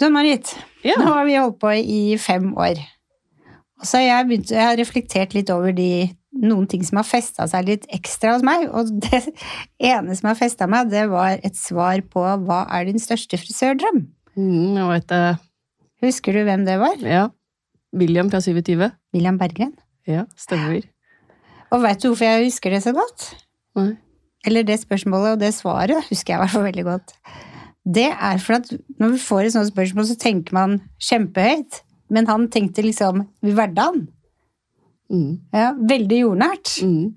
Du, Marit, Ja. nå har vi holdt på i fem år. Og så har jeg, begynt, jeg har reflektert litt over de, noen ting som har festa seg litt ekstra hos meg. Og det ene som har festa meg, det var et svar på hva er din største frisørdrøm? Mm, jeg vet det. Husker du hvem det var? Ja. William fra 27. William Berggren. Ja, stemmer. Og veit du hvorfor jeg husker det så godt? Nei. Eller det spørsmålet og det svaret husker jeg i hvert fall veldig godt. Det er for at når vi får et sånt spørsmål, så tenker man kjempehøyt. Men han tenkte liksom i hverdagen. Mm. Ja, veldig jordnært. Mm.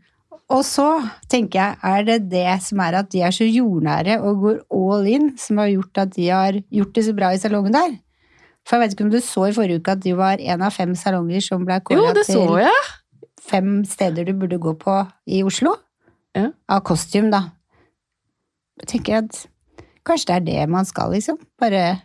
Og så tenker jeg, er det det som er at de er så jordnære og går all in, som har gjort at de har gjort det så bra i salongen der? For jeg vet ikke om du så i forrige uke at de var en av fem salonger som ble kåret kåra til fem steder du burde gå på i Oslo. Ja. Av kostyme, da. Jeg tenker at kanskje det er det man skal, liksom. Bare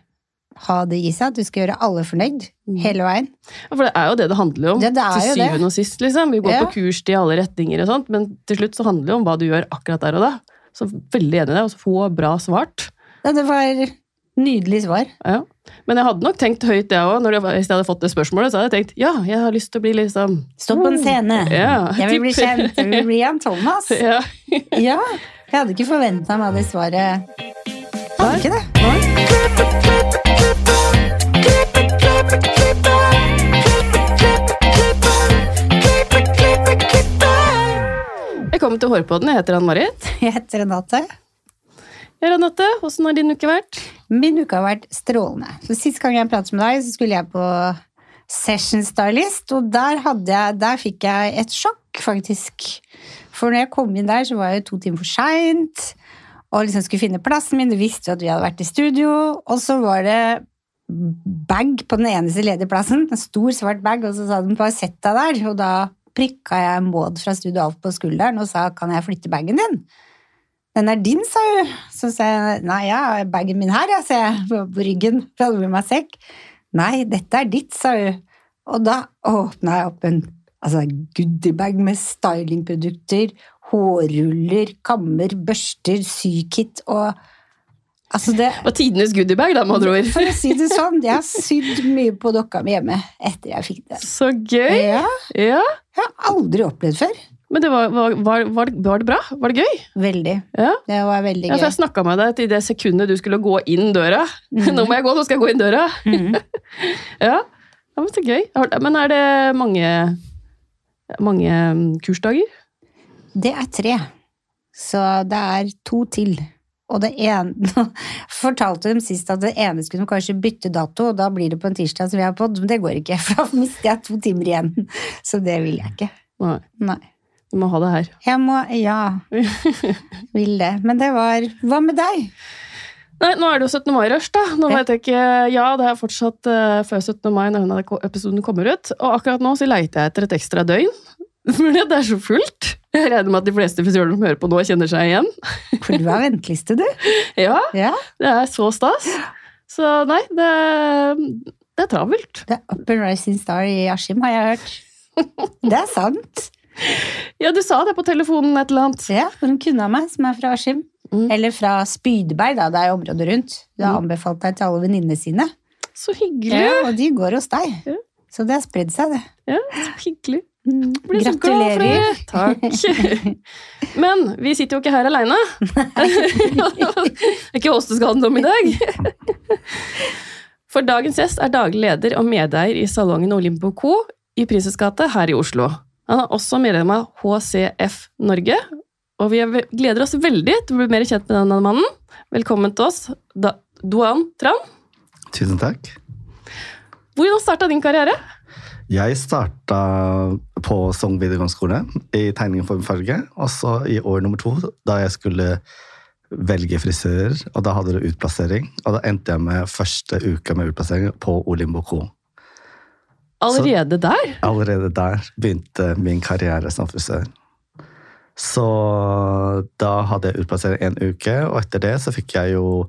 ha det i seg. At du skal gjøre alle fornøyd Mm. hele veien. Ja, For det er jo det det handler om. Det- det til syvende det. og sist, liksom. Vi går Ja. på kurs til alle retninger og sånt, men til slutt så handler det om hva du gjør akkurat der og da. Så veldig enig i det, og så få bra svart. Ja, det var nydelig svar. Ja. Men jeg hadde nok tenkt høyt, jeg òg. Hvis jeg hadde fått det spørsmålet, så hadde jeg tenkt ja, jeg har lyst til å bli liksom Stå på en scene. Ja, Jeg vil bli kjent. Jeg vil bli Jan Thomas. Ja. Ja. Jeg hadde ikke forventa meg det svaret. Hadde ikke det. Velkommen til Hårpodden. Jeg heter Ann-Marit. Jeg heter Renate. Ja, Renate, åssen har din uke vært? Min uke har vært strålende. Så Sist gang jeg pratet med deg, så skulle jeg på Session Stylist, og der, hadde jeg, der fikk jeg et sjokk, faktisk. For når jeg kom inn der, så var jeg to timer for seint, og liksom skulle finne plassen min. Du visste jo at vi hadde vært i studio, og så var det bag på den eneste ledige plassen. En stor, svart bag, og så sa de 'bare sett deg der', og da prikka jeg Maud fra Studio Alf på skulderen og sa 'kan jeg flytte bagen din'? Den er din, sa hun. Så sa jeg nei, har bagen min her, jeg, sa jeg på ryggen. For jeg hadde med meg sekk. Nei, dette er ditt, sa hun. Og da åpna jeg opp en altså, goodiebag med stylingprodukter, hårruller, kammer, børster, sykit og Altså, det Det var tidenes goodiebag, da, med andre ord. For å si det sånn, jeg har sydd mye på dokka mi hjemme etter jeg fikk den. Så gøy! Ja, Ja. jeg har aldri opplevd før. Men det var, var, var, var, det- det bra? Var det gøy? Veldig. Ja. Det var veldig Ja, for gøy. jeg snakka med deg til det sekundet du skulle gå inn døra. Mm. Nå må jeg gå, nå skal jeg gå inn døra! Mm. Ja, ja men så gøy. Det. Men er det mange, mange kursdager? Det er tre. Så det er to til. Og det ene fortalte dem sist at det ene skulle de kanskje bytte dato, og da blir det på en tirsdag som vi har podd, men det går ikke, for da mister jeg to timer igjen. Så det vil jeg ikke. Nei, Nei. du må ha det her. Jeg må Ja, vil det. Men det var Hva med deg? Nei, nå er det jo 17. mai-rush, da. Nå vet jeg ikke Ja, det er fortsatt uh, før 17. mai når denne episoden kommer ut. Og akkurat nå så leiter jeg etter et ekstra døgn. Fordi det er så fullt. Jeg regner med at de fleste frisører som hører på nå, kjenner seg igjen. For du har venteliste, du. Ja, Ja. det er så stas. Så nei, det, det er travelt. Det er Up and Rising Star i Askim, har jeg hørt. Det er sant. Ja, du sa det på telefonen et eller annet. Ja, for en kunde av meg som er fra Askim. Mm. Eller fra Spydeberg, da. Det er jo området rundt. Du har Mm. anbefalt deg til alle venninnene sine. Så hyggelig. Ja, og de går hos deg. Ja. Så det har spredd seg, det. Ja, så hyggelig. Mm, Blir så glad for Gratulerer. det. Takk. Men vi sitter jo ikke her aleine. det er ikke oss det skal handle om i dag. For dagens gjest er daglig leder og medeier i salongen Olympo Co. i Prinsens gate her i Oslo. Han er også medlem av HCF Norge, og vi er- gleder oss veldig til å bli mer kjent med denne mannen. Velkommen til oss, Da- Doan Tran. Tusen takk. Hvordan starta din karriere? Jeg starta på Sogn videregående skole i tegning og formfarge. Og så i år nummer to, da jeg skulle velge frisør, og da hadde det utplassering. Og da endte jeg med første uka med utplassering på Olimbo Co. Allerede der? Allerede der begynte min karriere som frisør. Så da hadde jeg utplassering en uke, og etter det så fikk jeg jo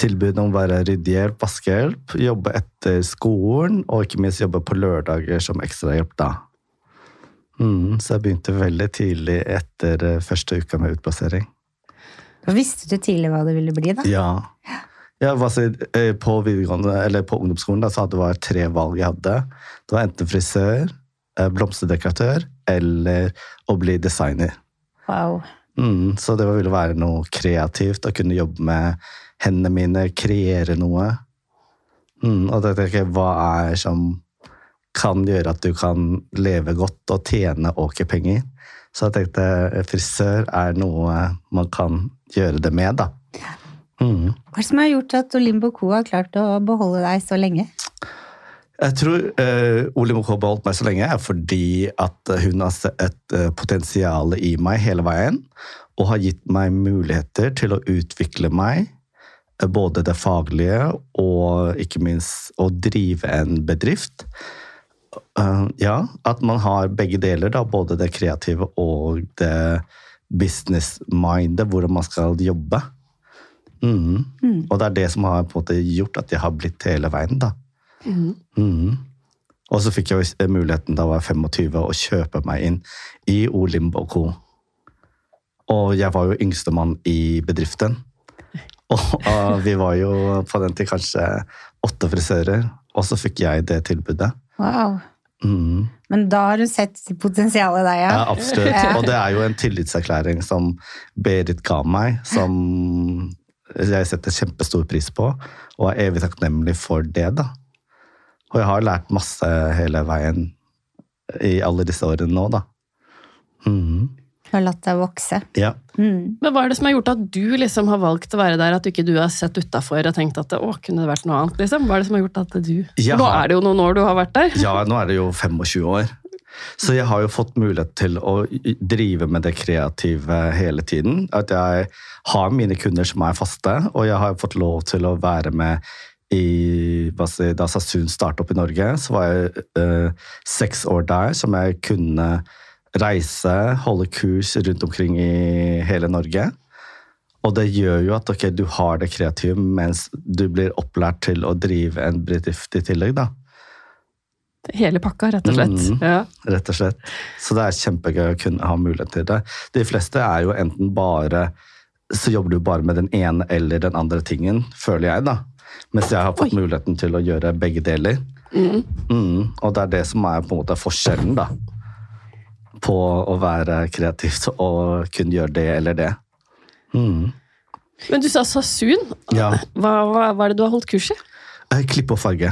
tilbud om å være ryddehjelp, vaskehjelp, jobbe etter skolen, og ikke minst jobbe på lørdager som ekstrahjelp da. Mm, så jeg begynte veldig tidlig etter eh, første uka med utplassering. Visste du tidlig hva det ville bli, da? Ja. Ja, hva sier, eh, på på ungdomsskolen da, så det var tre valg jeg hadde. Det var enten frisør, eh, blomsterdekoratør eller å bli designer. Wow. Mm, så det ville være noe kreativt, å kunne jobbe med hendene mine, kreere noe. Mm, og da tenker jeg, hva er som kan gjøre at du kan leve godt og tjene åkerpenger? Så jeg tenkte eh, frisør er noe man kan gjøre det med, da. Mm. Hva er det som har gjort at Olimbo Co har klart å beholde deg så lenge? Jeg tror uh, Ole har beholdt meg så lenge er fordi at hun har sett et uh, potensial i meg hele veien, og har gitt meg muligheter til å utvikle meg, både det faglige og ikke minst å drive en bedrift. Uh, ja, at man har begge deler, da, både det kreative og det business-mindet, hvordan man skal jobbe. Mm. Mm. Og det er det som har på en måte gjort at jeg har blitt hele veien, da. Mm. Mhm. Og så fikk jeg muligheten da jeg var 25 å kjøpe meg inn i Olimbo Co. Og jeg var jo yngstemann i bedriften. Og, vi var jo på den til kanskje åtte frisører, og så fikk jeg det tilbudet. Wow. Mm. Men da har du sett potensialet i deg, ja? Ja, absolutt. Og det er jo en tillitserklæring som Berit ga meg, som jeg setter kjempestor pris på, og er evig takknemlig for det, da. Og jeg har lært masse hele veien i alle disse årene nå, da. Mhm. Har latt det vokse. Ja. Mm. Men hva er det som har gjort at du liksom har valgt å være der, at du ikke du har sett utafor og tenkt at å, kunne det vært noe annet? liksom? Hva er det som har gjort at du ja. Nå er det jo noen år du har vært der. ja, nå er det jo 25 år. Så jeg har jo fått mulighet til å drive med det kreative hele tiden. At jeg har mine kunder som er faste, og jeg har fått lov til å være med i hva si, Da Sasun startet opp i Norge, så var jeg eh, seks år der som jeg kunne reise, holde kurs rundt omkring i hele Norge. Og det gjør jo at okay, du har det kreative mens du blir opplært til å drive en bedrift i tillegg, da. Hele pakka, rett og slett. Mm, Ja. rett og slett. Så det er kjempegøy å kunne ha mulighet til det. De fleste er jo enten bare Så jobber du bare med den ene eller den andre tingen, føler jeg, da. Mens jeg har fått muligheten til å gjøre begge deler. Mm. Mm, og det er det som er på en måte forskjellen, da. På å være kreativt og kunne gjøre det eller det. Mm. Men du sa Sasun. Ja. Hva, hva, hva er det du har holdt kurs i? Klipp Klippe og farge.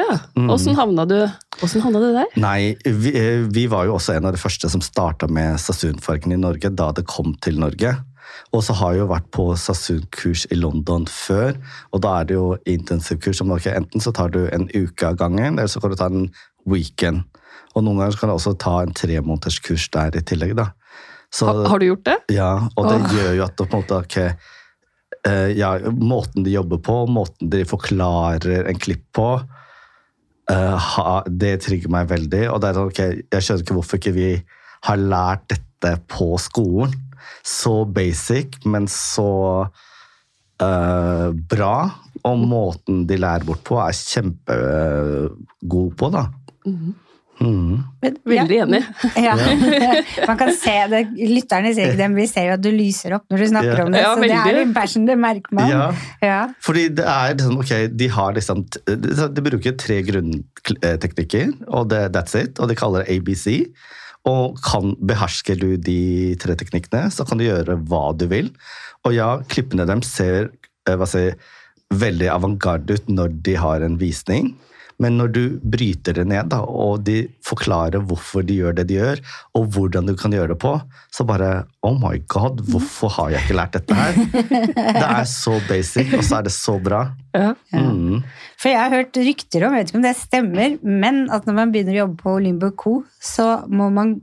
Ja. Mm. Åssen havna, du- åssen havna du der? Nei, vi, eh, vi var jo også en av de første som starta med Sasun-fargen i Norge da det kom til Norge. Og så har jeg jo vært på Sasun-kurs i London før, og da er det jo intensivkurs. som ok, Enten så tar du en uke av gangen, eller så kan du ta en weekend. Og noen ganger kan du også ta en tremånederskurs der i tillegg, da. Så, Ha, har du gjort det? ja, og det Åh. gjør jo at det på en måte okay, uh, ja, Måten de jobber på, måten de forklarer en klipp på, uh, ha, det trigger meg veldig. Og det er sånn, ok, jeg skjønner ikke hvorfor ikke vi har lært dette på skolen. Så basic, men så uh, bra. Og måten de lærer bort på, er kjempegod på, da. Mhm. Men- Veldig ja. enig. Ja. Man kan se det, lytterne ser ikke det, men vi ser jo at du lyser opp når du snakker Ja. om det, Ja, så det er en passion, det merker man. Ja. Ja. Fordi det er liksom, ok, de har liksom, de bruker tre grunnteknikker, og det, that's it, og de kaller det ABC. Og kan, behersker du de tre teknikkene, så kan du gjøre hva du vil. Og ja, klippene dem ser eh, hva skal si, veldig avantgarde ut når de har en visning. Men når du bryter det ned, da, og de forklarer hvorfor de gjør det de gjør, og hvordan du kan gjøre det på, så bare Oh my god, hvorfor har jeg ikke lært dette her? Det er så basic, og så er det så bra. Ja. Mm. For jeg har hørt rykter om, jeg vet ikke om det stemmer, men at når man begynner å jobbe på Limbo Co, så må man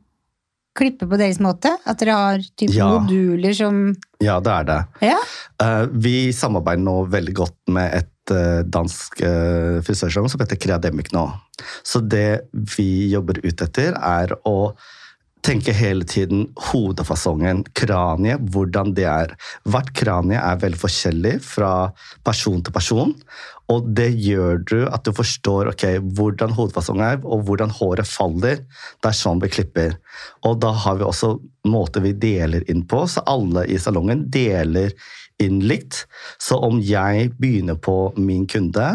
klippe på deres måte? At dere har type Ja. moduler som Ja, det er det. Ja? Uh, vi samarbeider nå veldig godt med et uh, dansk uh, frisørsalong som heter Kreademic nå. Så det vi jobber ut etter, er å tenke hele tiden hodefasongen, kraniet, hvordan det er. Hvert kranie er veldig forskjellig fra person til person, og det gjør du at du forstår okay, hvordan hodefasongen er, og hvordan håret faller. Det er sånn vi klipper. Og da har vi også måter vi deler inn på, så alle i salongen deler inn likt. Så om jeg begynner på min kunde,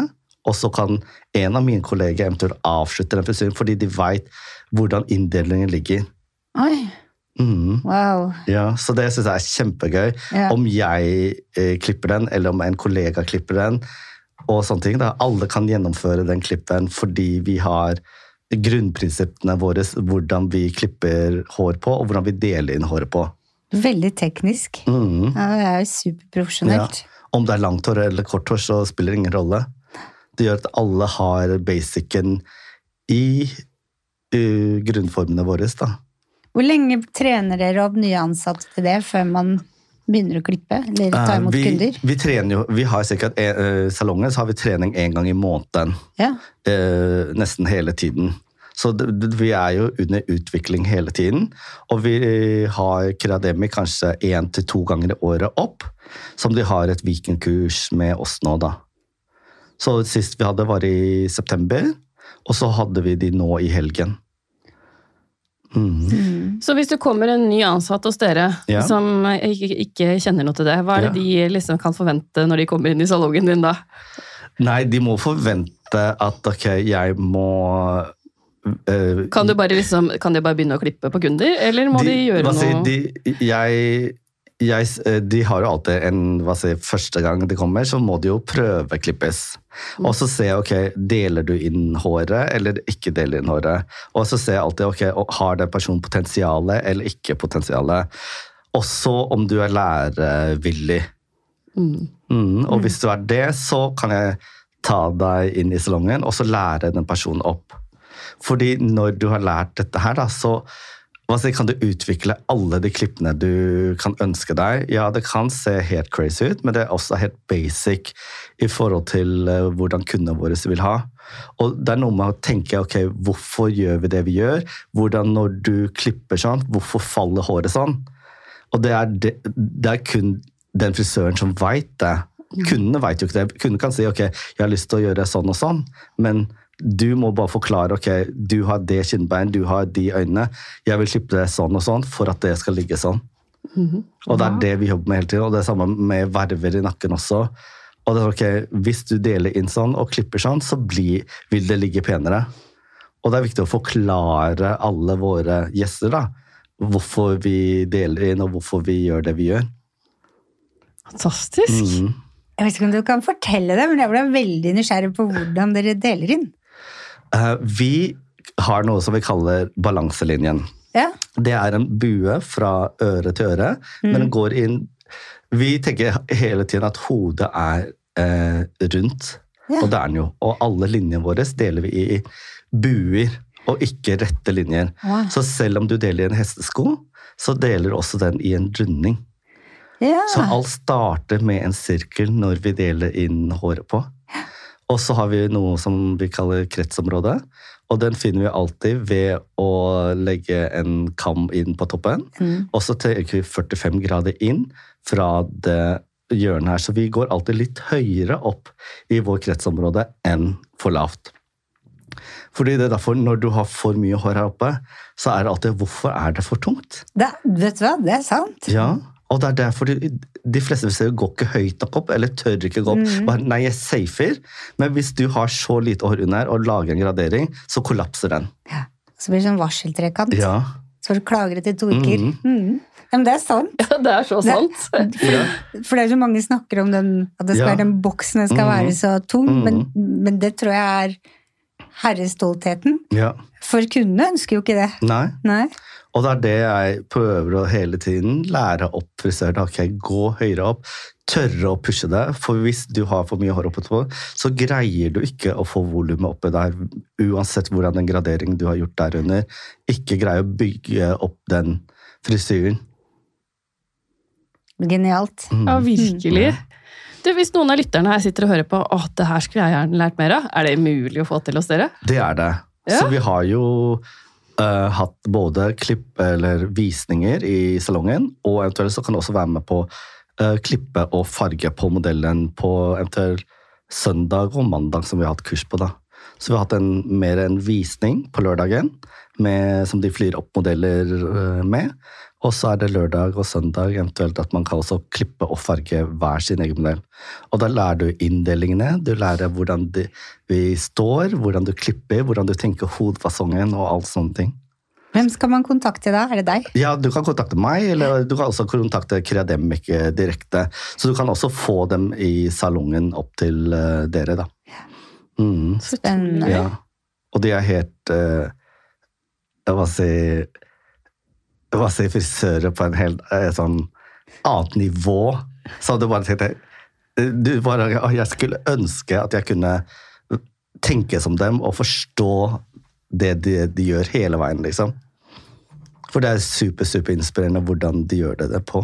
og så kan en av mine kolleger eventuelt avslutte den frisyren, fordi de veit hvordan inndelingen ligger. Oi, Mm. wow. Ja, så det syns jeg er kjempegøy. Ja. Om jeg eh, klipper den, eller om en kollega klipper den. og sånne ting. Da. Alle kan gjennomføre den klippen fordi vi har grunnprinsippene våre, hvordan vi klipper hår på, og hvordan vi deler inn håret på. Veldig teknisk. Mm. Ja, det er jo superprofesjonelt. Om det er langt hår eller kort hår, så spiller det ingen rolle. Det gjør at alle har basicen i uh, grunnformene våre. Da. Hvor lenge trener dere opp nye ansatte til det før man begynner å klippe? Eller ta Eh, imot vi, kunder? vi trener jo, vi har sikkert uh, salongen, så har vi trening én gang i måneden. Ja. Uh, nesten hele tiden. Så det, vi er jo under utvikling hele tiden. Og vi har Krademi kanskje én til to ganger i året opp, som de har et vikingkurs med oss nå, da. Så sist vi hadde, var i september, og så hadde vi de nå i helgen. Mhm. Så hvis det kommer en ny ansatt hos dere Ja. som ikke, ikke kjenner noe til det, hva er det de liksom kan forvente når de kommer inn i salongen din da? Nei, de må forvente at ok, jeg må eh, Kan, du bare liksom, kan de bare begynne å klippe på kunder, eller må de, gjøre noe? Si? De, jeg, jeg, eh, de har jo alltid en hva si, Første gang de kommer, så må de jo prøveklippes. Mm. Og så ser jeg ok, deler du inn håret, eller ikke deler inn håret. Og så ser jeg alltid ok, har den personen potensialet eller ikke potensialet. Også om du er lærevillig. Mm. Mm, og hvis du er det, så kan jeg ta deg inn i salongen og så lære den personen opp. Fordi når du har lært dette her, da, så skal kan du utvikle alle de klippene du kan ønske deg. Ja, det kan se helt crazy ut, men det er også helt basic i forhold til eh, hvordan kundene våre vil ha. Og det er noe med å tenke ok, hvorfor gjør vi det vi gjør? Hvordan når du klipper sånn, hvorfor faller håret sånn? Og det er, det, det er kun den frisøren som veit det. Kundene veit jo ikke det. Kundene kan si ok, jeg har lyst til å gjøre sånn og sånn, men du må bare forklare ok, du har det kinnbein, du har de øynene. Jeg vil klippe det sånn og sånn for at det skal ligge sånn. Og det er det vi jobber med hele tiden. Og det er samme med verver i nakken også. Og det er ok, Hvis du deler inn sånn og klipper sånn, så blir, vil det ligge penere. Og det er viktig å forklare alle våre gjester da, hvorfor vi deler inn og hvorfor vi gjør det vi gjør. Fantastisk. Mm. Jeg vet ikke om du kan fortelle det, men jeg ble veldig nysgjerrig på hvordan dere deler inn. Eh, vi har noe som vi kaller balanselinjen. Ja, Det er en bue fra øre til øre, men den går inn Vi tenker hele tiden at hodet er eh, rundt, Ja. og det er den jo. Og alle linjene våre deler vi i buer, og ikke rette linjer. Wow. Så selv om du deler i en hestesko, så deler også den i en runding. ja. Så alt starter med en sirkel når vi deler inn håret på. Og så har vi noe som vi kaller kretsområde. Og den finner vi alltid ved å legge en kam inn på toppen. Mm. Og så trekker vi 45 grader inn fra det hjørnet her. Så vi går alltid litt høyere opp i vår kretsområde enn for lavt. Fordi det er derfor Når du har for mye hår her oppe, så er det alltid 'hvorfor er det for tungt'? Det, vet du hva, det er sant. Ja, og det er derfor de, de fleste frisører går ikke høyt nok opp, eller tør ikke gå opp. Mm. Bare, nei, jeg safer. Men hvis du har så lite hår under og lager en gradering, så kollapser den. Ja. Så blir det sånn varseltrekant. Ja. Så får du klager til to uker. Mm. Mm. Ja, men det er sant. Ja, det er så Det- sant. For det er så mange snakker om den, at det skal Ja. være den boksen den skal Mhm. være så tung, Mhm. men, men det tror jeg er herrestoltheten. ja. For kundene ønsker jo ikke det. Nei. Nei. Og det er det jeg prøver å hele tiden lære opp frisøren. Ok, gå høyere opp. Tørre å pushe det. For hvis du har for mye hår oppe på, så greier du ikke å få volumet oppe der. Uansett hvordan den graderingen du har gjort der under, ikke greier å bygge opp den frisyren. Genialt. Mm. Ja, virkelig. Du, hvis noen av lytterne her sitter og hører på at det her skulle jeg gjerne lært mer av, er det mulig å få til hos dere? Det er det. Ja. Så vi har jo eh, hatt både klipp eller visninger i salongen, og eventuelt så kan du også være med på uh, klippe og farge på modellen på eventuelt søndag og mandag som vi har hatt kurs på. da. Så vi har hatt en, mer en visning på lørdagen med, som de flyr opp modeller eh, med. Og så er det lørdag og søndag eventuelt at man kan også klippe og farge hver sin egen modell. Og da lærer du inndelingene, du lærer hvordan de, vi står, hvordan du klipper, hvordan du tenker hodefasongen og alt sånne ting. Hvem skal man kontakte da? Er det deg? Ja, du kan kontakte meg, eller du kan også kontakte Kreademic eh, direkte. Så du kan også få dem i salongen opp til eh, dere, da. Mm. Så Spennende. Ja. Og de er helt uh, Hva si Hva si frisører på en helt eh, sånn annet nivå. Så du bare tenkte eh, du bare, Jeg skulle ønske at jeg kunne tenke som dem og forstå det de, de gjør hele veien, liksom. For det er super, super inspirerende hvordan de gjør det, det på.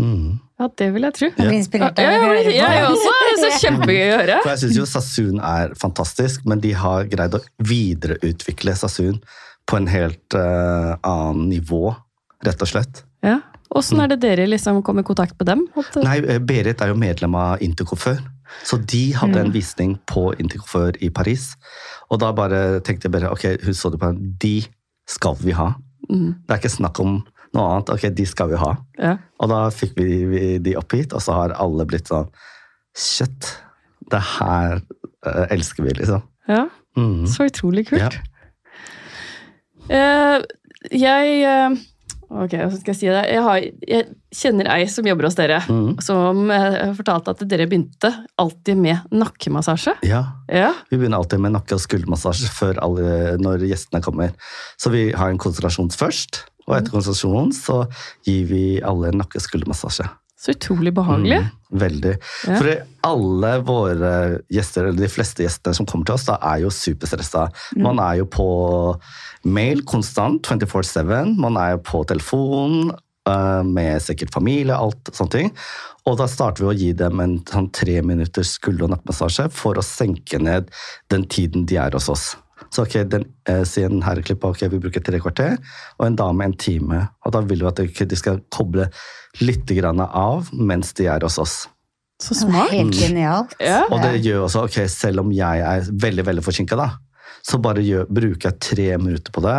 Mm. Ja, det vil jeg tro. Jeg blir inspirert Ja, av å ja, høre jeg, på. også. Det er så kjempegøy å høre. For jeg syns jo Sassoon er fantastisk, men de har greid å videreutvikle Sassoon på en helt uh, annen nivå, rett og slett. Ja. Åssen er det dere liksom kom i kontakt med dem? Nei, eh, Berit er jo medlem av Intercoiffeur, så de hadde en visning på Intercoiffeur i Paris. Og da bare tenkte jeg bare ok, hun så det på de skal vi ha. Mm, Det er ikke snakk om noe annet. Ok, de skal vi ha. ja. Og da fikk vi vi de opp hit, og så har alle blitt sånn Shit, det her eh, elsker vi, liksom. ja. Mm. Så utrolig kult. Ja. Eh, jeg eh, Ok, hva skal jeg si det? Jeg, har, jeg kjenner ei som jobber hos dere, mm. som eh, fortalte at dere begynte alltid med nakkemassasje. Ja, Ja. vi begynner alltid med nakke- og skuldermassasje før alle, når gjestene kommer. Så vi har en konsentrasjon først, og etter konsentrasjonen så gir vi alle en nakke- og skuldermassasje. Så utrolig behagelig. Mm, veldig. Ja. For alle våre gjester, eller de fleste gjestene som kommer til oss, da er jo superstressa. Man er jo på mail konstant, 24-7. Man er jo på telefon eh, med sikkert familie, alt sånne ting. Og da starter vi å gi dem en sånn tre minutters skulder- og nakkemassasje for å senke ned den tiden de er hos oss. Så ok, den, eh, si en herreklipp, ok, vi bruker tre kvarter, og en dame en time. Og da vil vi at de- de skal koble litt grann av mens de er hos oss. Så smart. Helt genialt. Ja. Og det gjør også, ok, selv om jeg er veldig, veldig forsinket da, så bare gjør, bruker jeg tre minutter på det.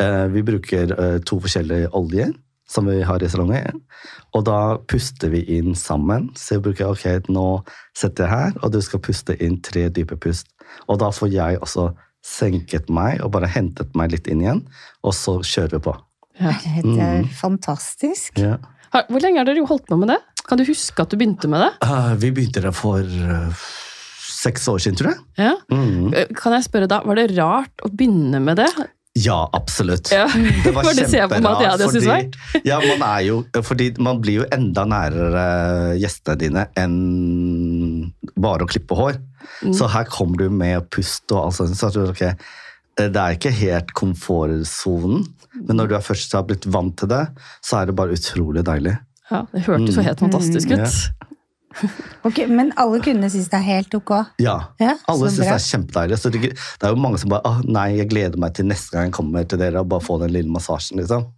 Eh, vi bruker eh, to forskjellige oljer som vi har i salongen, og da puster vi inn sammen. Så jeg bruker, ok, nå setter jeg her, og du skal puste inn tre dype pust. Og da får jeg også senket meg, og bare hentet meg litt inn igjen, og så kjører vi på. Ja. Det er fantastisk. Ja. Hvor lenge har dere holdt på med det? Kan du huske at du begynte med det? Uh, vi begynte det for uh, seks år siden, tror jeg. Ja. Mm. Eh, Kan jeg spørre da, Var det rart å begynne med det? Ja, absolutt. Ja. Det var kjemperart. fordi, ja, man er jo, fordi man blir jo enda nærere gjestene dine enn bare å klippe hår. Mm. Så her kommer du med pust og alt sånt. Så okay, det er ikke helt komfortsonen, men når du først har blitt vant til det, så er det bare utrolig deilig. Ja, Det hørtes jo helt fantastisk Mm, ut. Ok, men alle kundene syns det er helt ok? Ja, Ja, alle syns det er kjempedeilig. Så det, er jo mange som bare ah, nei, jeg gleder meg til neste gang jeg kommer til dere og bare få den lille massasjen. liksom.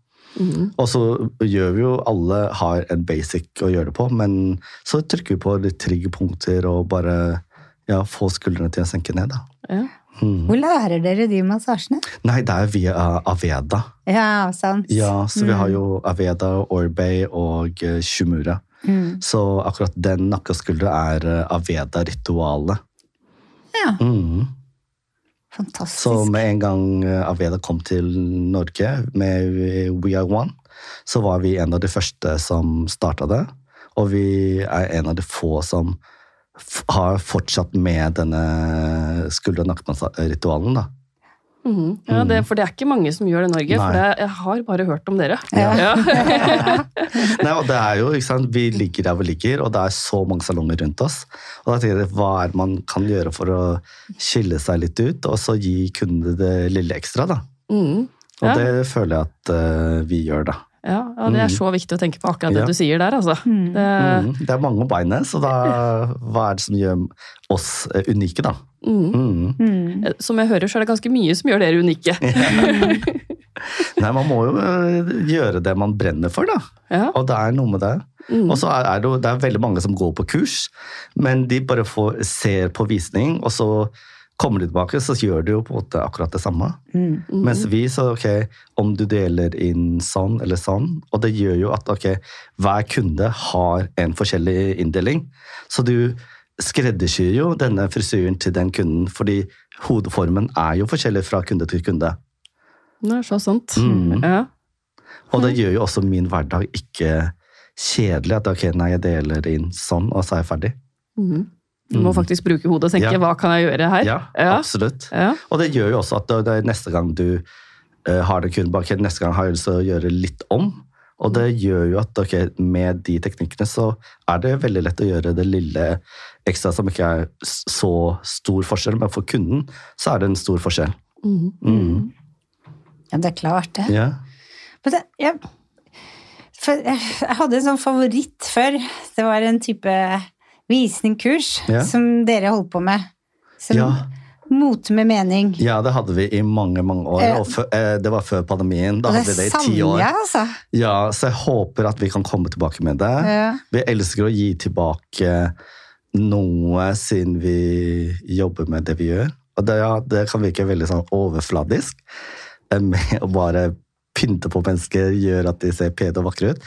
Mm. Og så gjør vi jo alle har en basic å gjøre det på, men så trykker vi på litt triggerpunkter og bare ja, få skuldrene til å senke ned. da. Ja. Mm. Hvor lærer dere de massasjene? Nei, det er via Aveda. Ja, sant. Ja, Så vi har jo Aveda, Orbay og eh, Shumura. Mm. Så akkurat den nakke er eh, Aveda-ritualet. Ja, Mm. fantastisk. Så med en gang eh, Aveda kom til Norge med We Are One, så var vi en av de første som starta det. Og vi er en av de få som har fortsatt med denne skulder- og Mhm. ja, det, For det er ikke mange som gjør det i Norge, Nei. for det, jeg har bare hørt om dere. Ja. Ja. Nei, og det er jo, ikke sant? Vi ligger der vi ligger, og det er så mange salonger rundt oss. Og da tenker jeg, Hva er det man kan gjøre for å skille seg litt ut, og så gi kundene det lille ekstra? da? Mm. Og det føler jeg at uh, vi gjør, da. Ja, ja, det er så viktig å tenke på akkurat det Ja. du sier der, altså. Mm. Det, Mm, det er mange beinet, så da, hva er det som gjør oss eh, unike, da? mhm. Mm. Mm. Som jeg hører, så er det ganske mye som gjør dere unike. Nei, man må jo eh, gjøre det man brenner for, da. Ja. Og det er noe med det. Og så er er det, det er veldig mange som går på kurs, men de bare får, ser på visning, og så kommer du tilbake, så gjør du jo på en måte akkurat det samme. Mm. Mens vi, så ok, om du deler inn sånn eller sånn, og det gjør jo at ok, hver kunde har en forskjellig inndeling. Så du skreddersyr jo denne frisyren til den kunden, fordi hodeformen er jo forskjellig fra kunde til kunde. Det er så sant. Mm. Ja. Og det gjør jo også min hverdag ikke kjedelig, at ok, nei, jeg deler inn sånn, og så er jeg ferdig. Mhm. Du må faktisk bruke hodet og tenke Ja. 'hva kan jeg gjøre her'? Ja, ja. absolutt. ja. Og det gjør jo også at det, det neste gang du uh, har det kun bak, neste gang har jeg lyst til å gjøre litt om. Og det gjør jo at okay, med de teknikkene så er det veldig lett å gjøre det lille ekstra som ikke er så stor forskjell, men for kunden så er det en stor forskjell. Mm. Mm. Ja, det er klart det. Ja. Men det jeg, for jeg, jeg hadde en sånn favoritt før. Det var en type visningkurs Ja. som dere holdt på med. Som Ja. Mote med mening. ja, det hadde vi i mange, mange år. Eh, Og før, eh, det var før pandemien. Da hadde vi det i ti år. jeg, altså. Ja, så jeg håper at vi kan komme tilbake med det. Ja. Vi elsker å gi tilbake noe siden vi jobber med det vi gjør. Og det, ja, det kan virke veldig sånn overfladisk eh, med å bare pynte på mennesker, gjøre at de ser pene og vakre ut.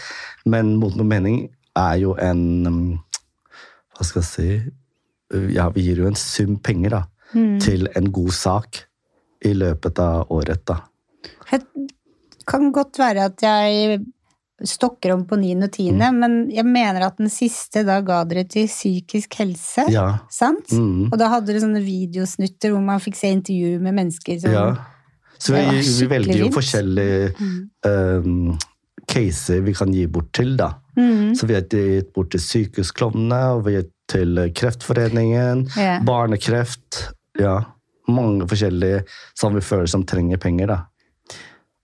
Men Mot med mening er jo en Hva skal jeg si Ja, vi gir jo en sum penger da, Mm. til en god sak i løpet av året. da. Det kan godt være at jeg stokker om på 9. og 10., Mm. men jeg mener at den siste da ga dere til psykisk helse. Ja. Sant? Mm. Og da hadde dere sånne videosnutter hvor man fikk se intervju med mennesker som Ja. Så vi, vi velger jo forskjellig forskjellige um, caser vi kan gi bort til, da. Mm. Så vi har gitt bort til Sykehusklovnene, og vi har gitt til Kreftforeningen, yeah. Barnekreft Ja. Mange forskjellige som vi føler som trenger penger, da.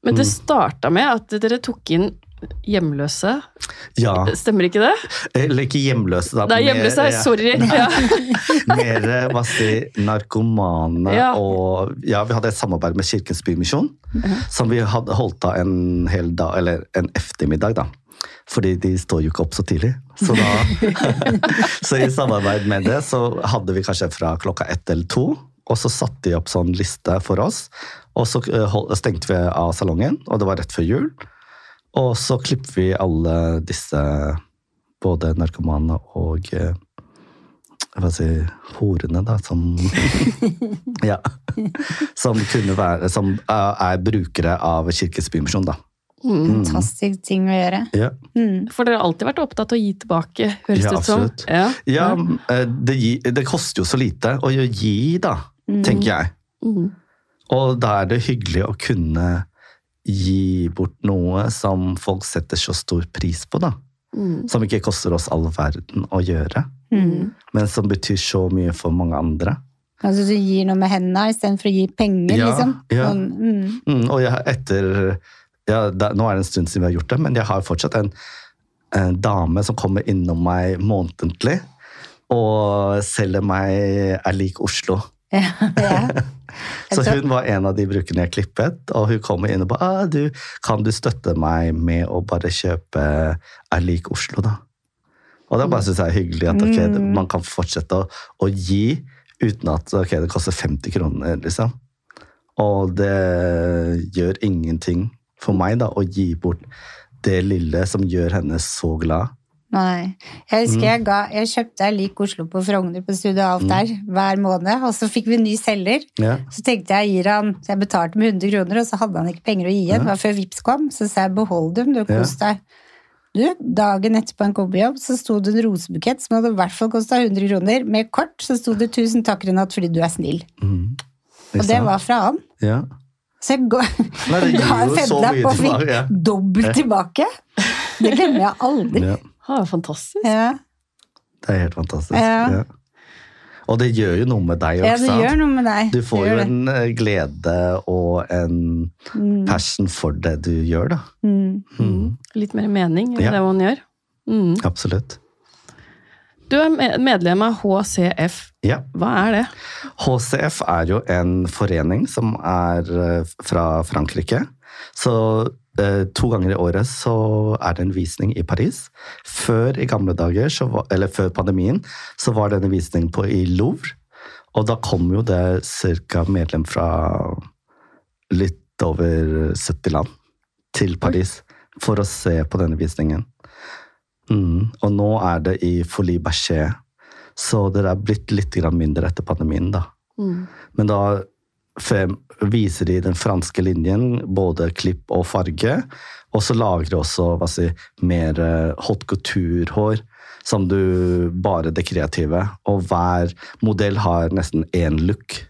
Men det Mm. starta med at dere tok inn hjemløse. Ja. Stemmer ikke det? Eller ikke hjemløse, da. Det er hjemløse, mer- ja, sorry. Ja. Mer hva si, narkomane Ja. og Ja, vi hadde et samarbeid med Kirkens Bymisjon, som vi hadde holdt av en hel dag, eller en eftermiddag, da. Fordi de står jo ikke opp så tidlig. Så, da, så i samarbeid med det så hadde vi kanskje fra klokka ett eller to. Og så satte de opp sånn liste for oss. Og så eh, stengte vi av salongen, og det var rett før jul. Og så klipper vi alle disse, både narkomane og eh, hva skal jeg si, horene, da, som Ja. Som kunne være Som er er brukere av Kirkens Bymisjon, da. Mm. Fantastisk ting å gjøre. Ja. Mm. For dere har alltid vært opptatt av å gi tilbake, høres Ja, det ut som. Ja. Ja, eh, det, gi- det koster jo så lite å gi, da, tenker jeg. Mm. Og da er det hyggelig å kunne gi bort noe som folk setter så stor pris på, da. Mm. Som ikke koster oss all verden å gjøre, Mm. men som betyr så mye for mange andre. Altså du gir noe med hendene istedenfor å gi penger, Ja, liksom. ja. Sånn, mm. Mm, og jeg, etter ja, da, Nå er det en stund siden vi har gjort det, men jeg har fortsatt en, en dame som kommer innom meg månedlig og selger meg Er lik Oslo. Ja, ja. Så hun var en av de brukerne jeg klippet, og hun kommer inn og bare ah, du, 'Kan du støtte meg med å bare kjøpe Er lik Oslo', da? Og da bare syns jeg er hyggelig at okay, Mm. man kan fortsette å, å gi uten at okay, det koster 50 kroner, liksom. Og det gjør ingenting for meg da, å gi bort det lille som gjør henne så glad. Nei. Jeg husker Mm. jeg, ga, jeg kjøpte ei lik Oslo på Frogner på Studio Alt der hver måned, og så fikk vi ny selger. Ja. Så tenkte jeg gir han, så jeg betalte med 100 kroner, og så hadde han ikke penger å gi igjen. Det var før Vips kom, så sa jeg behold dem, du, kos deg. Du, dagen etter på en cowboyjobb så sto det en rosebukett som hadde i hvert fall kosta 100 kroner. Med kort så sto det 'tusen takk, Renat, fordi du er snill'. Mm. Og det var fra han. ja. Så jeg går, Nei, ga en femlapp og fikk dobbelt tilbake. Det glemmer jeg aldri. ja. Ah, fantastisk. Ja. Det er helt fantastisk. Ja. Ja. Og det gjør jo noe med deg ja, det gjør noe med deg. Du får jo det. en eh, glede og en Mm, passion for det du gjør, da. mm. Mm. Litt mer mening i Ja. det man gjør. Mm. Absolutt. Du er medlem av HCF. Ja. Hva er det? HCF er jo en forening som er eh, fra Frankrike. Så eh, to ganger i året så er det en visning i Paris. Før i gamle dager, så var, eller før pandemien, så var det en visning på, i Louvre. Og da kom jo det ca. medlem fra litt over 70 land til Paris for å se på denne visningen. Mm. Og nå er det i Folie Berger, så det er blitt litt mindre etter pandemien, da. Mm. Men da frem, viser de den franske linjen, både klipp og farge. Og så lager de også hva si, mer hot couture-hår, som du bare det kreative. Og hver modell har nesten én look.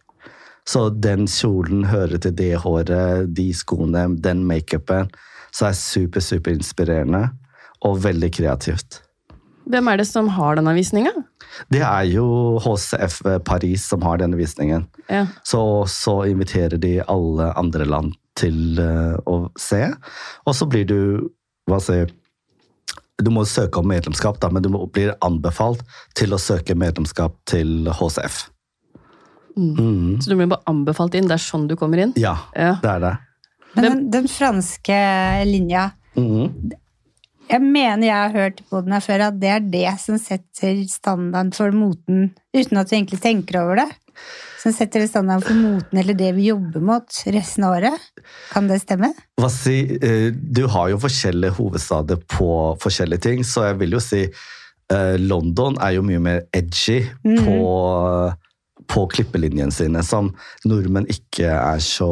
Så den kjolen hører til det håret, de skoene, den makeupen. Så er super, super inspirerende og veldig kreativt. Hvem er det som har denne visninga? Det er jo HCF Paris som har denne visningen. Ja. Så, så inviterer de alle andre land til eh, å se. Og så blir du hva si, Du må søke om medlemskap, da, men du må- blir anbefalt til å søke medlemskap til HCF. Mm. Så du blir bare anbefalt inn? Det er sånn du kommer inn? Ja, Ja. det er det. Men den, den franske linja Mhm. Jeg mener jeg har hørt på den her før at det er det som setter standarden for moten, uten at du egentlig tenker over det. Som setter standarden for moten eller det vi jobber mot resten av året. Kan det stemme? Si, eh, du har jo forskjellige hovedstader på forskjellige ting, så jeg vil jo si eh, London er jo mye mer edgy på, på klippelinjene sine, som nordmenn ikke er så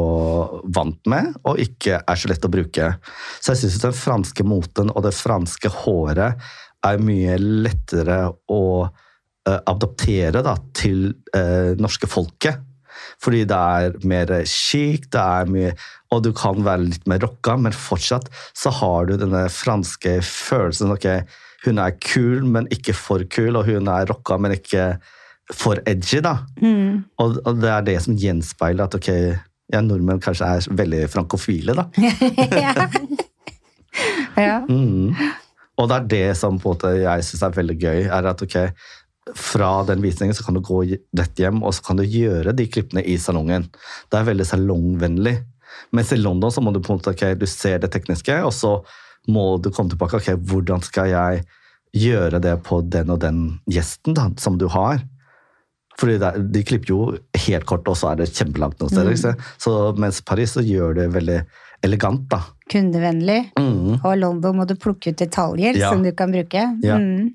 vant med, og ikke er så lett å bruke. Så jeg syns den franske moten og det franske håret er mye lettere å uh, adoptere da, til uh, norske folket. Fordi det er mer chic, det er mye Og du kan være litt mer rocka, men fortsatt så har du denne franske følelsen. ok, Hun er kul, men ikke for kul, og hun er rocka, men ikke for edgy. da. Mm. Og, og det er det som gjenspeiler at ok, ja, nordmenn kanskje er veldig frankofile, da. ja. Mm. Og det er det som på en måte jeg syns er veldig gøy, er at ok, fra den visningen så kan du gå rett hjem, og så kan du gjøre de klippene i salongen. Det er veldig salongvennlig. Mens i London så må du på en måte, ok, du ser det tekniske, og så må du komme tilbake. ok, Hvordan skal jeg gjøre det på den og den gjesten da, som du har? Fordi det, er- De klipper jo helt kort, og så er det kjempelangt noen steder. Mm. Så mens Paris så gjør det veldig elegant. da. Kundevennlig. Mm. Og London må du plukke ut detaljer Ja. som du kan bruke. Ja. Mm.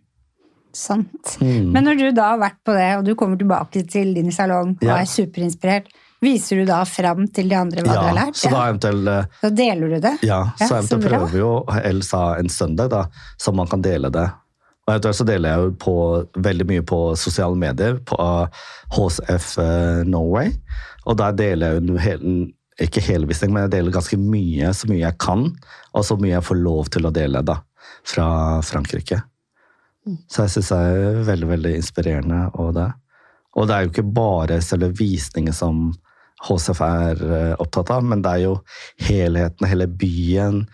Sant. Mm. Men når du da har vært på det, og du kommer tilbake til din salong og Ja. er superinspirert, viser du da fram til de andre hva du har Ja, lært? så da eventuelt eh, Da deler du det? Ja, Ja, så så eventuelt så prøver vi jo Elsa en søndag, da, så man kan dele det. Og eventuelt så deler jeg jo på, veldig mye på sosiale medier, på HSF uh, Norway. Og der deler jeg jo hele, ikke hele visning, men jeg deler ganske mye, så mye jeg kan, og så mye jeg får lov til å dele da, fra Frankrike. Så jeg syns det er veldig, veldig inspirerende. Og det. og det er jo ikke bare selve visningen som HCF er eh, opptatt av, men det er jo helheten, hele byen.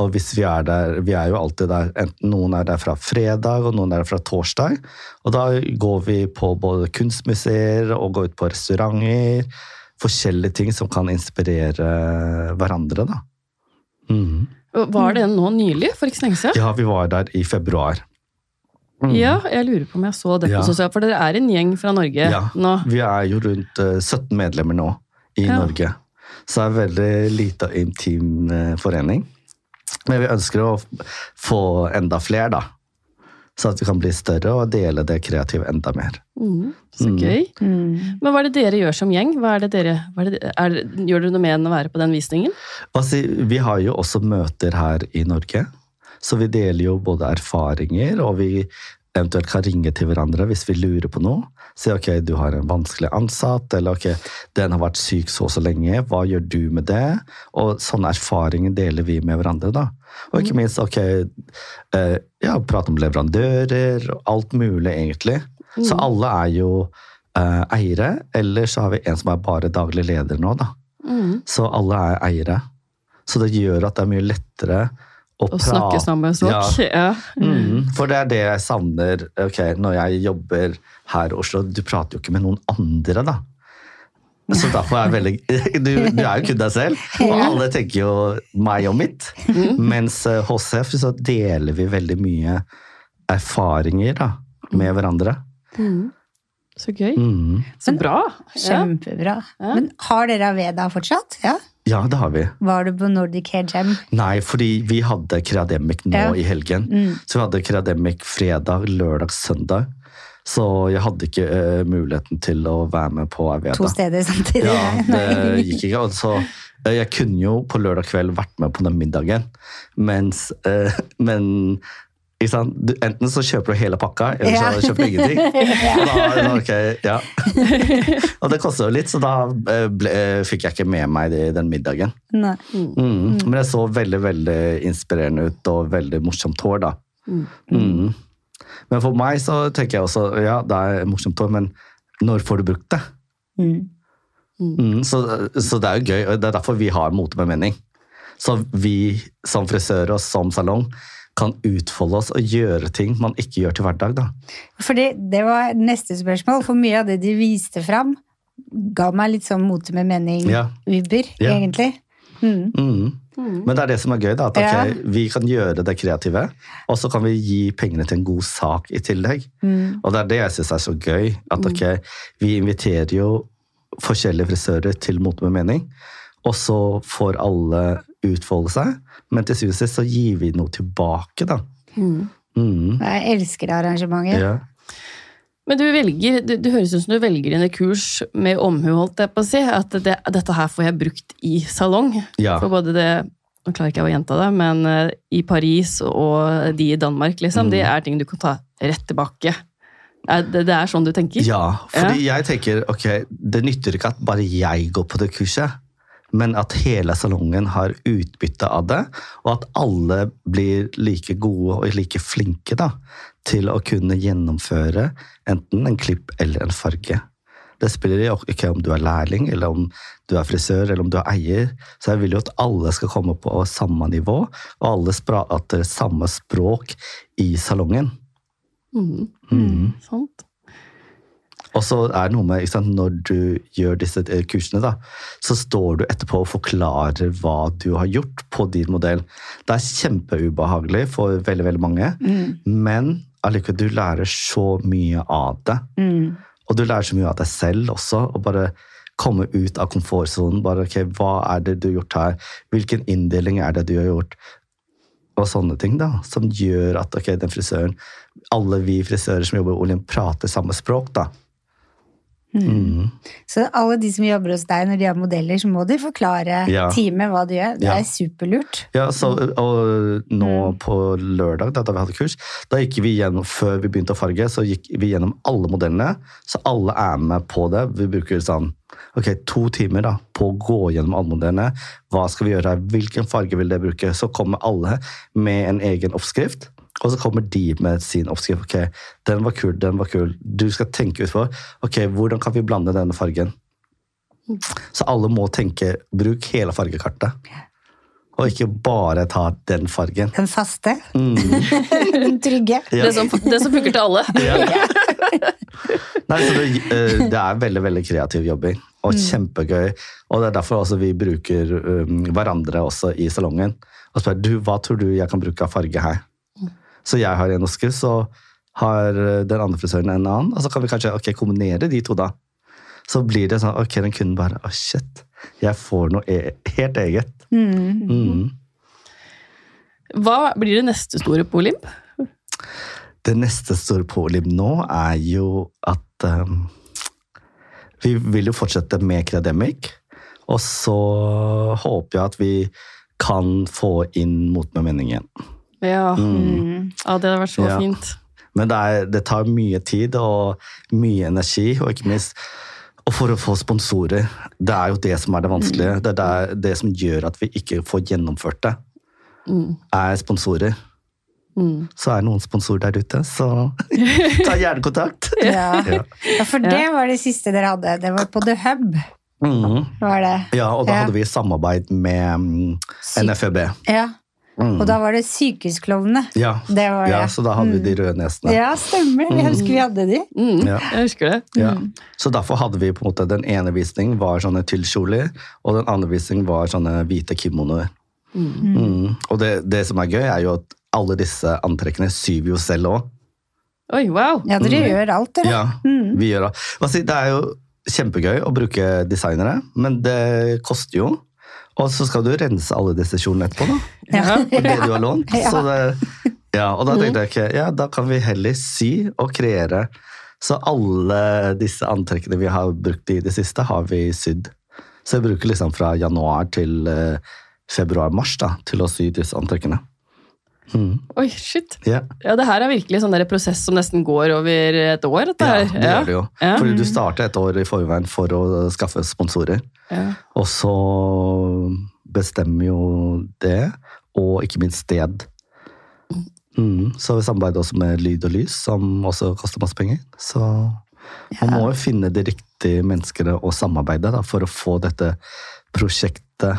Og hvis vi er der Vi er jo alltid der. Enten noen er der fra fredag, og noen er der fra torsdag. Og da går vi på både kunstmuseer og går ut på restauranter. Forskjellige ting som kan inspirere hverandre, da. Mm. Var det nå nylig? For ikke så lenge siden? Ja, vi var der i februar. Mm. Ja, jeg lurer på om jeg så det på Ja. sosialt, for dere er en gjeng fra Norge Ja, nå. vi er jo rundt eh, 17 medlemmer nå i Ja. Norge. Så det er en veldig lite og intim eh, forening. Men vi ønsker å få enda flere, da. Så at vi kan bli større og dele det kreative enda mer. Mm, så Mm. gøy. Mm. Men hva er det dere gjør som gjeng? Hva er det dere, hva er det, er, gjør dere noe mer enn å være på den visningen? Altså, vi har jo også møter her i Norge, så vi deler jo både erfaringer, og vi eventuelt kan ringe til hverandre hvis vi lurer på noe. Si ok, du har en vanskelig ansatt, eller ok, den har vært syk så og så lenge, hva gjør du med det? Og sånne erfaringer deler vi med hverandre, da. Og ikke minst ok, eh, ja, prate om leverandører, alt mulig egentlig. Så alle er jo eh, eiere, eller så har vi en som er bare daglig leder nå, da. Mm. Så alle er eiere. Så det gjør at det er mye lettere å, snakke sammen språk? Ja. Mm, for det er det jeg savner okay, når jeg jobber her i Oslo. Du prater jo ikke med noen andre, da. Så derfor er jeg veldig Du, du er jo kun deg selv, og alle tenker jo meg og mitt. Mens eh, hos HCF så deler vi veldig mye erfaringer da, med hverandre. Mm. Så gøy. Mm. Så bra. Kjempebra. Ja. Men har dere Aveda fortsatt? Ja. Ja, det har vi. Var du på Nordic Hair Jam? Nei, fordi vi hadde Kreademic nå Ja. i helgen. Mm. Så vi hadde Kreademic fredag, lørdag, søndag. Så jeg hadde ikke uh, muligheten til å være med på Aveda. To steder samtidig? Ja, det gikk ikke. Altså, jeg kunne jo på lørdag kveld vært med på den middagen, mens uh, Men? Du, enten så kjøper du hele pakka, eller Ja. så kjøper du ingenting. Og da, okay, ja. Og det koster jo litt, så da eh, ble, eh, fikk jeg ikke med meg det, den middagen. Nei. Mm. Men det så veldig veldig inspirerende ut, og veldig morsomt hår, da. Mm. Mm. Men for meg så tenker jeg også ja, det er morsomt hår, men når får du brukt det? Mm. Mm, så, så det er jo gøy, og det er derfor vi har Mote med mening. Så vi som frisører og som salong kan utfolde oss og gjøre ting man ikke gjør til hverdag. da. Fordi det var neste spørsmål, for mye av det de viste fram, ga meg litt sånn mote med mening uber, Ja. egentlig. Mm. Mm. Men det er det som er gøy, da. At okay, Ja. vi kan gjøre det kreative, og så kan vi gi pengene til en god sak i tillegg. Mm. Og det er det jeg syns er så gøy. At ok, vi inviterer jo forskjellige frisører til Mote med mening, og så får alle utfolde seg, men til syvende og sist så gir vi noe tilbake, da. Mm. Mm. Jeg elsker arrangementer. Ja. Men du velger, det, det høres ut som du velger dine kurs med omhu, holdt jeg på å si. At det, dette her får jeg brukt i salong. Ja. For både det Nå klarer ikke jeg å gjenta det, men eh, i Paris og de i Danmark, liksom, Mm. det er ting du kan ta rett tilbake. Det, det er sånn du tenker? Ja, fordi jeg tenker ok, det nytter ikke at bare jeg går på det kurset, men at hele salongen har utbytte av det, og at alle blir like gode og like flinke da, til å kunne gjennomføre enten en klipp eller en farge. Det spiller ikke om du er lærling, eller om du er frisør, eller om du er eier. Så jeg vil jo at alle skal komme på samme nivå, og alle prater samme språk i salongen. Mm. Mm. sant. Og så er det noe med, ikke sant, Når du gjør disse eh, kursene, da, så står du etterpå og forklarer hva du har gjort på din modell. Det er kjempeubehagelig for veldig veldig mange, men allikevel, du lærer så mye av det. Mm. Og du lærer så mye av deg selv også. og bare komme ut av komfortsonen. bare, ok, Hva er det du har gjort her? Hvilken inndeling er det du har gjort? Og sånne ting da, som gjør at ok, den frisøren, alle vi frisører som jobber i Olin, prater samme språk. da. Mm. Så alle de som jobber hos deg når de har modeller, så må de forklare Ja. teamet hva de gjør. Det Ja. er superlurt. Ja, så, og nå på lørdag, da, da vi hadde kurs, da gikk vi gjennom, før vi begynte å farge, så gikk vi gjennom alle modellene, så alle er med på det. Vi bruker sånn, ok, to timer da, på å gå gjennom alle modellene. Hva skal vi gjøre her? Hvilken farge vil dere bruke? Så kommer alle med en egen oppskrift, og så kommer de med sin oppskrift. Ok, den var kul, den var kul. Du skal tenke ut for, ok, hvordan kan vi blande denne fargen? Så alle må tenke, bruk hele fargekartet. Og ikke bare ta den fargen. Den faste. Mm. Den trygge. Ja. Det, som, det som funker til alle. Nei, så det, eh, det er veldig veldig kreativ jobbing, og kjempegøy. Og det er derfor også vi bruker um, hverandre også i salongen. Og spør du, hva tror du jeg kan bruke av farge her? Så jeg har en oskrift, så har eh, den andre frisøren en annen. Og så kan vi kanskje okay, kombinere de to, da. Så blir det sånn ok, den kunden bare Å, shit. Jeg får noe e helt eget. Mm. Mm. Hva blir det neste store på Olymp? Det neste store på Olymp nå er jo at um, Vi vil jo fortsette med Creademic. Og så håper jeg at vi kan få inn Mot med mening igjen. Ja, Mm. ja det hadde vært så Ja. fint. Men det, er, det tar mye tid og mye energi, og ikke minst og for å få sponsorer. Det er jo det som er det vanskelige. Det er det, det som gjør at vi ikke får gjennomført det, Mm. er sponsorer. Mm. Så er det noen sponsorer der ute, så ta gjerne kontakt. Ja. Ja. ja, for det var det siste dere hadde. Det var på The Hub. Mm. var det. Ja, og da Ja. hadde vi samarbeid med mm, NFØB. Ja, Mm. Og da var det Sykehusklovnene. Ja. Det var det. ja, så da hadde vi de røde nesene. Ja, stemmer. Jeg husker vi hadde de. Mm. Ja. Jeg husker det. Ja. Så derfor hadde vi på en måte den ene visningen var sånne tyllkjoler, og den andre visningen var sånne hvite kimonoer. Mm. Og det, det som er gøy, er jo at alle disse antrekkene syr vi jo selv òg. Oi, wow. Ja, dere gjør alt, dere. Ja, Mm. vi gjør alt. Det er jo kjempegøy å bruke designere, men det koster jo. Og så skal du rense alle disse kjolene etterpå, da. Ja. Og det du har lånt. Så det, ja, og da tenkte jeg ikke, ja, da kan vi heller sy og kreere. Så alle disse antrekkene vi har brukt i det siste, har vi sydd. Så jeg bruker liksom fra januar til eh, februar-mars da, til å sy disse antrekkene. Mm. Oi, shit. Ja, Ja, det her er virkelig sånn prosess som nesten går over et år. Dette ja, det det gjør det jo. Ja. Fordi du starter et år i forveien for å skaffe sponsorer. Ja. Og så bestemmer jo det, og ikke minst sted. Mm, så vi samarbeider også med Lyd og Lys, som også koster masse penger. Så man må jo finne de riktige menneskene å samarbeide da, for å få dette prosjektet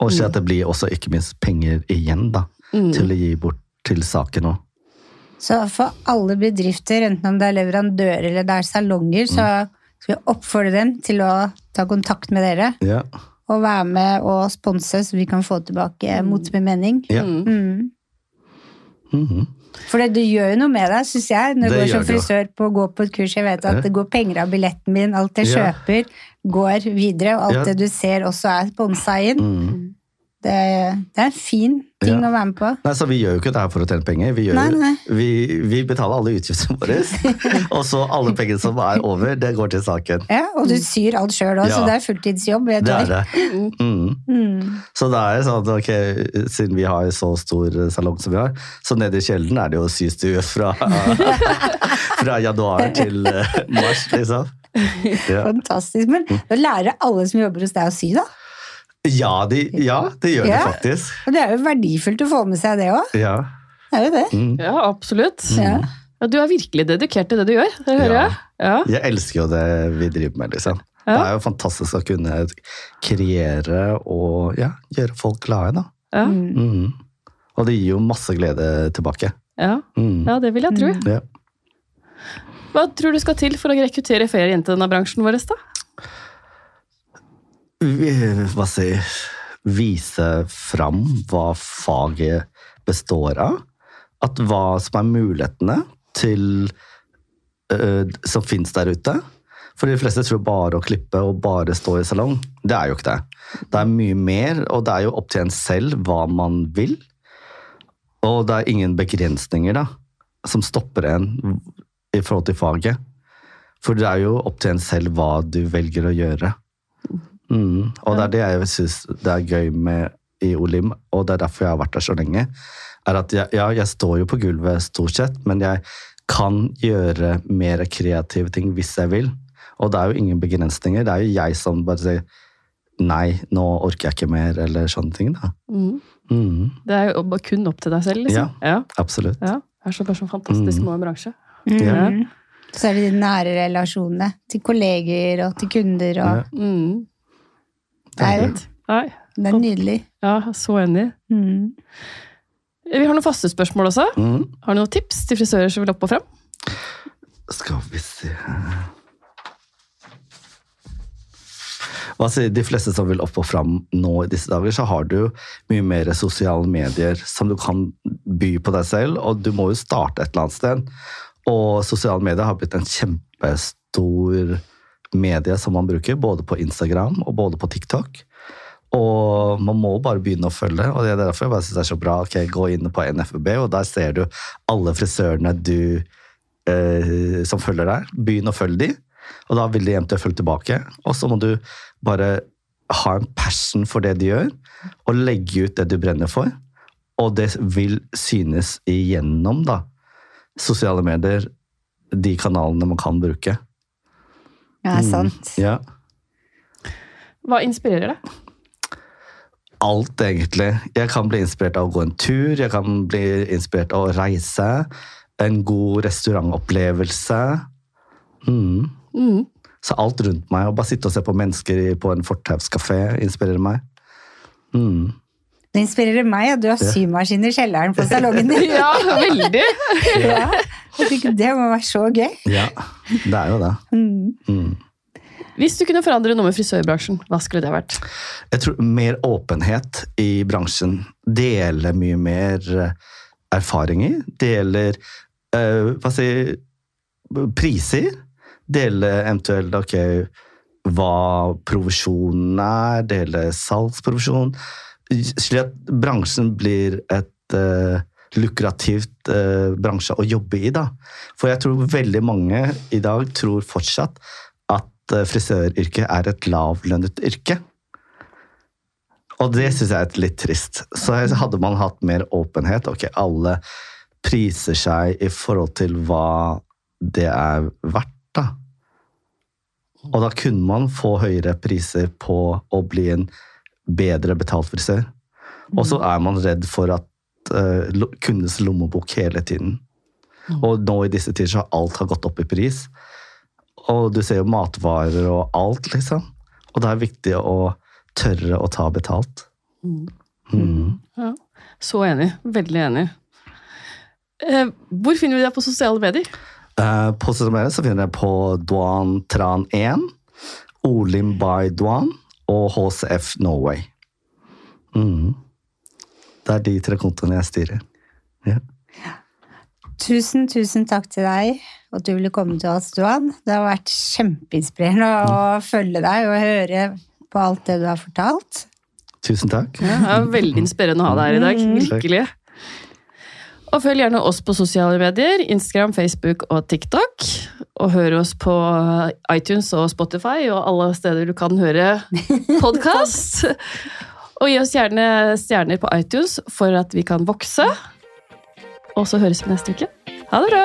Og se at det blir også ikke minst penger igjen da, Mm. til å gi bort til saken òg. Så for alle bedrifter, enten om det er leverandører eller det er salonger, så Mm. skal vi oppfordre dem til å ta kontakt med dere Ja. og være med og sponse, så vi kan få tilbake motbemening. ja. Mm. Mm. -hmm. For det, du gjør jo noe med deg, syns jeg, når du går som frisør på å gå på et kurs. Jeg vet at Ja. det går penger av billetten min, alt jeg Ja. kjøper går videre, og alt Ja. det du ser også er sponsa inn. Mm. Det, det er en fin ting Ja. å være med på. Nei, så Vi gjør jo ikke det her for å tjene penger. Vi, gjør, Nei, nei. vi, vi betaler alle utgiftene våre. og så alle pengene som er over, det går til saken. Ja, og du syr alt sjøl òg, Ja. så det er fulltidsjobb. Det er det. Mm. Mm. Så det er sånn at ok, siden vi har så stor salong som vi har, så nede i kjelleren er det jo systue fra, fra januar til eh, mars, liksom. Ja, Fantastisk. Men da lærer alle som jobber hos deg å sy, da. ja, de, ja det gjør Ja. det faktisk. Og det er jo verdifullt å få med seg det òg. Ja. Det er jo det. Mm. Ja, absolutt. Ja. Ja, du er virkelig dedikert til det du gjør. Det hører Ja. jeg. Ja. Jeg elsker jo det vi driver med, liksom. Ja. Det er jo fantastisk å kunne kreere og ja, gjøre folk glade, da. Ja. Mm. Mm. Og det gir jo masse glede tilbake. Ja. Mm. ja, det vil jeg tro. Ja. Hva tror du skal til for å rekruttere flere jenter i denne bransjen vår? da? Hva si Vise fram hva faget består av. At hva som er mulighetene til uh, som fins der ute. For de fleste tror bare å klippe og bare stå i salong. Det er jo ikke det. Det er mye mer, og det er jo opp til en selv hva man vil. Og det er ingen begrensninger da, som stopper en i forhold til faget. For det er jo opp til en selv hva du velger å gjøre. Mm. Og det er det jeg syns det er gøy med i Olim, og det er derfor jeg har vært der så lenge. er at jeg, Ja, jeg står jo på gulvet stort sett, men jeg kan gjøre mer kreative ting hvis jeg vil. Og det er jo ingen begrensninger. Det er jo jeg som bare sier nei, nå orker jeg ikke mer, eller sånne ting. da. Mm. Mm. Det er jo bare kun opp til deg selv, liksom. Ja. Absolutt. ja. Det er så bare så fantastisk Mm. med en bransje. Ja. Mm. Så er det de nære relasjonene til kolleger og til kunder. Og, Ja. Mm. Det, er jo, Nei, det er nydelig. ja, så enig. Mm. Vi har noen faste spørsmål også. Mm. Har du noen tips til frisører som vil opp og frem? Skal vi se Hva sier de fleste som vil opp og fram nå i disse dager, så har du mye mer sosiale medier som du kan by på deg selv, og du må jo starte et eller annet sted. Og sosiale medier har blitt en kjempestor medie som man bruker, både på Instagram og både på TikTok. Og man må bare begynne å følge, og det er derfor jeg bare synes det er så bra. ok, Gå inn på NFB, og der ser du alle frisørene du eh, som følger deg. Begynn å følge de, og da vil de hjem til å følge tilbake. Og så må du bare ha en passion for det de gjør, og legge ut det du brenner for. Og det vil synes igjennom da, sosiale medier, de kanalene man kan bruke. Ja, Mm. sant. Ja. Hva inspirerer deg? alt, egentlig. Jeg kan bli inspirert av å gå en tur, jeg kan bli inspirert av å reise. En god restaurantopplevelse. Mm. Mm. Så alt rundt meg. Å bare sitte og se på mennesker på en fortauskafé inspirerer meg. Mm. Det inspirerer meg at du har symaskin i kjelleren på salongen din. Ja, veldig! Ja. Det må være så gøy. Ja, det er jo det. Mm. Mm. Hvis du kunne forandre noe med frisørbransjen, hva skulle det vært? Jeg tror mer åpenhet i bransjen. Dele mye mer eh, erfaringer. Deler eh, hva si, priser. Dele eventuelt ok, hva provisjonen er, dele salgsprovisjon. Slik at bransjen blir et eh, lukrativt eh, bransje å jobbe i. da. For jeg tror veldig mange i dag tror fortsatt at eh, frisøryrket er et lavlønnet yrke. Og det syns jeg er litt trist. Så hadde man hatt mer åpenhet, ok, alle priser seg i forhold til hva det er verdt, da. Og da kunne man få høyere priser på å bli en bedre betalt frisør. Og så er man redd for at uh, kundens lommebok hele tiden. Og nå i disse tider så har alt har gått opp i pris. Og du ser jo matvarer og alt, liksom. Og det er viktig å tørre å ta betalt. Mm. Ja. Så enig. Veldig enig. Eh, hvor finner vi deg på sosiale medier? Eh, på sosiale medier så finner jeg på Duan Tran 1, Olim by Duan og HCF Norway. Mm. Det er de tre kontoene jeg styrer. Ja. Tusen, tusen takk til deg at du ville komme til oss, Duan. Det har vært kjempeinspirerende å følge deg og høre på alt det du har fortalt. Tusen takk. Ja, det er veldig inspirerende å ha deg her i dag. Mm. Virkelig. Og følg gjerne oss på sosiale medier. Instagram, Facebook og TikTok. Og hør oss på iTunes og Spotify og alle steder du kan høre podkast. Og gi oss gjerne stjerner på iTunes for at vi kan vokse. Og så høres vi neste uke. Ha det bra!